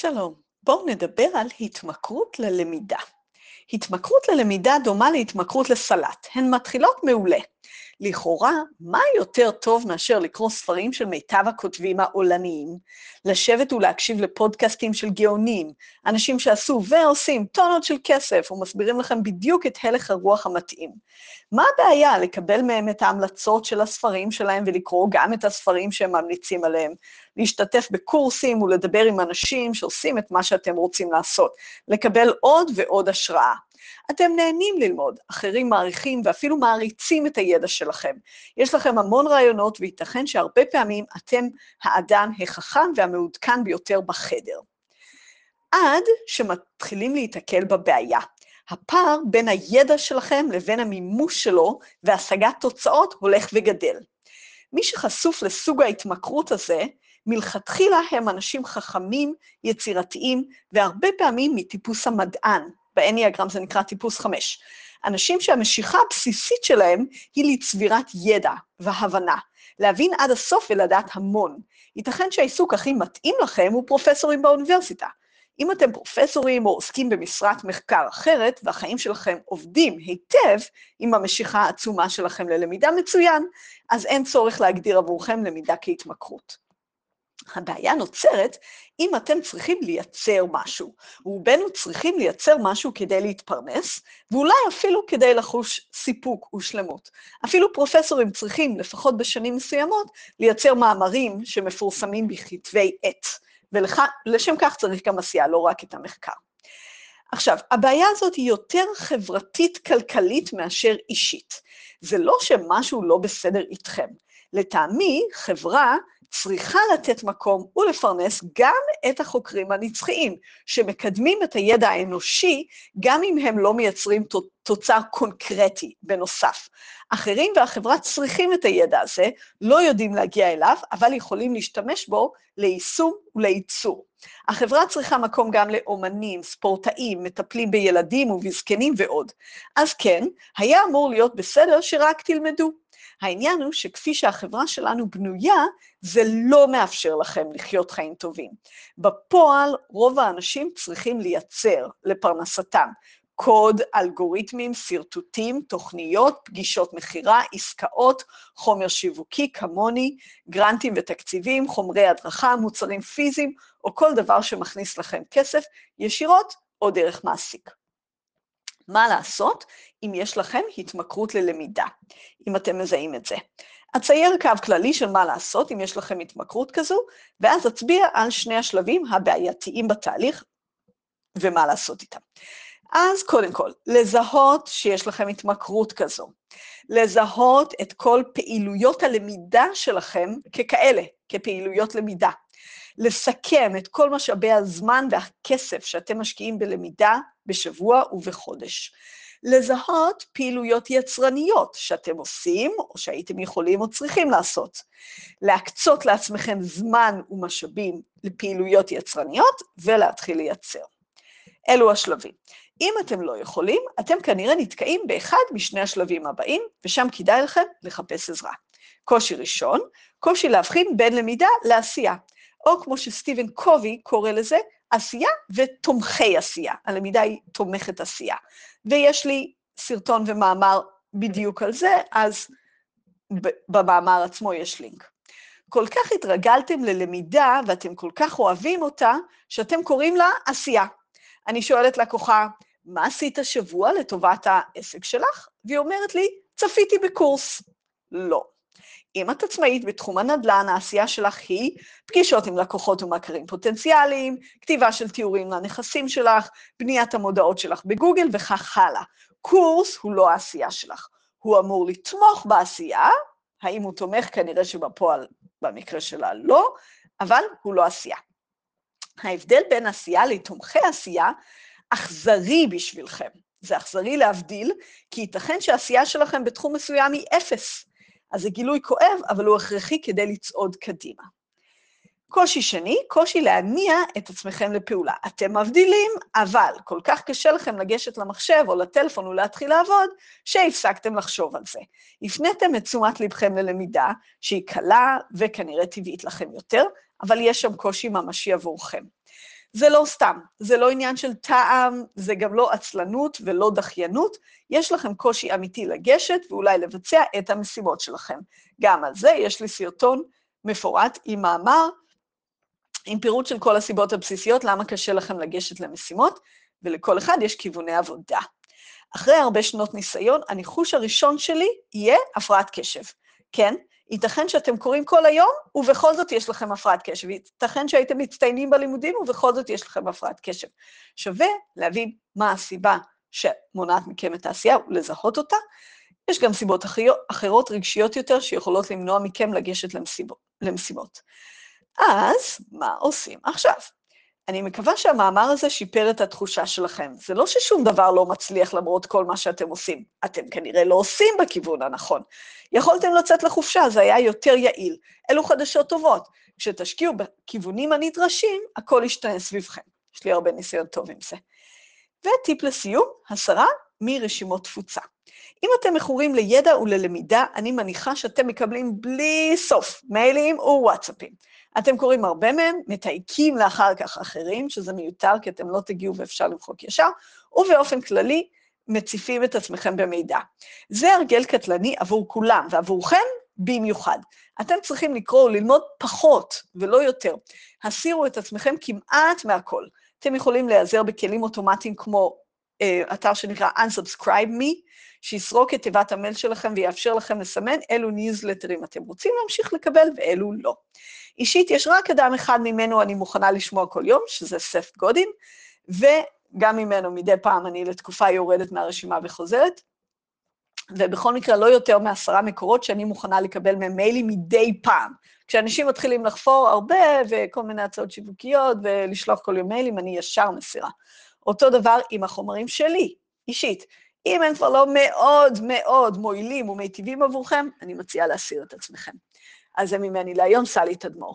שלום, בואו נדבר על התמכרות ללמידה. התמכרות ללמידה דומה להתמכרות לסלט, הן מתחילות מעולה. לכאורה, מה יותר טוב מאשר לקרוא ספרים של מיטב הכותבים העולניים, לשבת ולהקשיב לפודקאסטים של גאונים, אנשים שעשו ועושים טונות של כסף ומסבירים לכם בדיוק את הלך הרוח המתאים. מה הבעיה לקבל מהם את ההמלצות של הספרים שלהם ולקרוא גם את הספרים שהם ממליצים עליהם, להשתתף בקורסים ולדבר עם אנשים שעושים את מה שאתם רוצים לעשות, לקבל עוד ועוד השראה. אתם נהנים ללמוד, אחרים מעריכים ואפילו מעריצים את הידע שלכם. יש לכם המון רעיונות, וייתכן שהרבה פעמים אתם האדם החכם והמעודכן ביותר בחדר. עד שמתחילים להיתקל בבעיה. הפער בין הידע שלכם לבין המימוש שלו והשגת תוצאות הולך וגדל. מי שחשוף לסוג ההתמכרות הזה, מלכתחילה הם אנשים חכמים, יצירתיים, והרבה פעמים מטיפוס המדען, באניאגרם זה נקרא טיפוס חמש. אנשים שהמשיכה הבסיסית שלהם היא לצבירת ידע והבנה, להבין עד הסוף ולדעת המון. ייתכן שהעיסוק הכי מתאים לכם הוא פרופסורים באוניברסיטה. אם אתם פרופסורים או עוסקים במשרת מחקר אחרת, והחיים שלכם עובדים היטב עם המשיכה העצומה שלכם ללמידה מצוין, אז אין צורך להגדיר עבורכם למידה כהתמכרות. הבעיה נוצרת אם אתם צריכים לייצר משהו. רובנו צריכים לייצר משהו כדי להתפרנס, ואולי אפילו כדי לחוש סיפוק ושלמות. אפילו פרופסורים צריכים, לפחות בשנים מסוימות, לייצר מאמרים שמפורסמים בכתבי עת, ולשם כך צריך גם עשייה, לא רק את המחקר. עכשיו, הבעיה הזאת היא יותר חברתית-כלכלית מאשר אישית. זה לא שמשהו לא בסדר איתכם. לטעמי, חברה צריכה לתת מקום ולפרנס גם את החוקרים הנצחיים, שמקדמים את הידע האנושי, גם אם הם לא מייצרים תוצר קונקרטי בנוסף. אחרים והחברה צריכים את הידע הזה, לא יודעים להגיע אליו, אבל יכולים להשתמש בו ליישום ולייצור. החברה צריכה מקום גם לאומנים, ספורטאים, מטפלים בילדים ובזקנים ועוד. אז כן, היה אמור להיות בסדר שרק תלמדו. העניין הוא שכפי שהחברה שלנו בנויה, זה לא מאפשר לכם לחיות חיים טובים. בפועל, רוב האנשים צריכים לייצר לפרנסתם. קוד, אלגוריתמים, שרטוטים, תוכניות, פגישות מכירה, עסקאות, חומר שיווקי כמוני, גרנטים ותקציבים, חומרי הדרכה, מוצרים פיזיים, או כל דבר שמכניס לכם כסף, ישירות או דרך מעסיק. מה לעשות אם יש לכם התמכרות ללמידה, אם אתם מזהים את זה. אצייר קו כללי של מה לעשות אם יש לכם התמכרות כזו, ואז אצביע על שני השלבים הבעייתיים בתהליך ומה לעשות איתם. אז קודם כל, לזהות שיש לכם התמכרות כזו, לזהות את כל פעילויות הלמידה שלכם ככאלה, כפעילויות למידה. לסכם את כל משאבי הזמן והכסף שאתם משקיעים בלמידה בשבוע ובחודש. לזהות פעילויות יצרניות שאתם עושים, או שהייתם יכולים או צריכים לעשות. להקצות לעצמכם זמן ומשאבים לפעילויות יצרניות ולהתחיל לייצר. אלו השלבים. אם אתם לא יכולים, אתם כנראה נתקעים באחד משני השלבים הבאים, ושם כדאי לכם לחפש עזרה. קושי ראשון, קושי להבחין בין למידה לעשייה. או כמו שסטיבן קובי קורא לזה, עשייה ותומכי עשייה. הלמידה היא תומכת עשייה. ויש לי סרטון ומאמר בדיוק על זה, אז במאמר עצמו יש לינק. כל כך התרגלתם ללמידה ואתם כל כך אוהבים אותה, שאתם קוראים לה עשייה. אני שואלת לקוחה, מה עשית השבוע לטובת העסק שלך? והיא אומרת לי, צפיתי בקורס. לא. אם את עצמאית בתחום הנדל"ן, העשייה שלך היא פגישות עם לקוחות ומכרים פוטנציאליים, כתיבה של תיאורים לנכסים שלך, בניית המודעות שלך בגוגל וכך הלאה. קורס הוא לא העשייה שלך. הוא אמור לתמוך בעשייה, האם הוא תומך? כנראה שבפועל, במקרה שלה לא, אבל הוא לא עשייה. ההבדל בין עשייה לתומכי עשייה אכזרי בשבילכם. זה אכזרי להבדיל, כי ייתכן שהעשייה שלכם בתחום מסוים היא אפס. אז זה גילוי כואב, אבל הוא הכרחי כדי לצעוד קדימה. קושי שני, קושי להניע את עצמכם לפעולה. אתם מבדילים, אבל כל כך קשה לכם לגשת למחשב או לטלפון ולהתחיל לעבוד, שהפסקתם לחשוב על זה. הפניתם את תשומת לבכם ללמידה, שהיא קלה וכנראה טבעית לכם יותר, אבל יש שם קושי ממשי עבורכם. זה לא סתם, זה לא עניין של טעם, זה גם לא עצלנות ולא דחיינות, יש לכם קושי אמיתי לגשת ואולי לבצע את המשימות שלכם. גם על זה יש לי סרטון מפורט עם מאמר, עם פירוט של כל הסיבות הבסיסיות למה קשה לכם לגשת למשימות, ולכל אחד יש כיווני עבודה. אחרי הרבה שנות ניסיון, הניחוש הראשון שלי יהיה הפרעת קשב. כן, ייתכן שאתם קוראים כל היום, ובכל זאת יש לכם הפרעת קשב. ייתכן שהייתם מצטיינים בלימודים, ובכל זאת יש לכם הפרעת קשב. שווה להבין מה הסיבה שמונעת מכם את העשייה ולזהות אותה. יש גם סיבות אחרות רגשיות יותר שיכולות למנוע מכם לגשת למשימות. אז מה עושים עכשיו? אני מקווה שהמאמר הזה שיפר את התחושה שלכם. זה לא ששום דבר לא מצליח למרות כל מה שאתם עושים, אתם כנראה לא עושים בכיוון הנכון. יכולתם לצאת לחופשה, זה היה יותר יעיל. אלו חדשות טובות. כשתשקיעו בכיוונים הנדרשים, הכל ישתנה סביבכם. יש לי הרבה ניסיון טוב עם זה. וטיפ לסיום, הסרה מרשימות תפוצה. אם אתם מכורים לידע וללמידה, אני מניחה שאתם מקבלים בלי סוף מיילים ווואטסאפים. אתם קוראים הרבה מהם, מתייקים לאחר כך אחרים, שזה מיותר כי אתם לא תגיעו ואפשר למחוק ישר, ובאופן כללי, מציפים את עצמכם במידע. זה הרגל קטלני עבור כולם, ועבורכם במיוחד. אתם צריכים לקרוא וללמוד פחות ולא יותר. הסירו את עצמכם כמעט מהכל. אתם יכולים להיעזר בכלים אוטומטיים כמו אתר שנקרא Unsubscribe Me, שיסרוק את תיבת המייל שלכם ויאפשר לכם לסמן אילו ניוזלטרים אתם רוצים להמשיך לקבל ואילו לא. אישית, יש רק אדם אחד ממנו אני מוכנה לשמוע כל יום, שזה סף גודין, וגם ממנו מדי פעם אני לתקופה יורדת מהרשימה וחוזרת, ובכל מקרה לא יותר מעשרה מקורות שאני מוכנה לקבל מהם מיילים מדי פעם. כשאנשים מתחילים לחפור הרבה וכל מיני הצעות שיווקיות ולשלוח כל יום מיילים, אני ישר מסירה. אותו דבר עם החומרים שלי, אישית. אם הם כבר לא מאוד מאוד מועילים ומיטיבים עבורכם, אני מציעה להסיר את עצמכם. אז זה ממני להיום, סלי תדמור.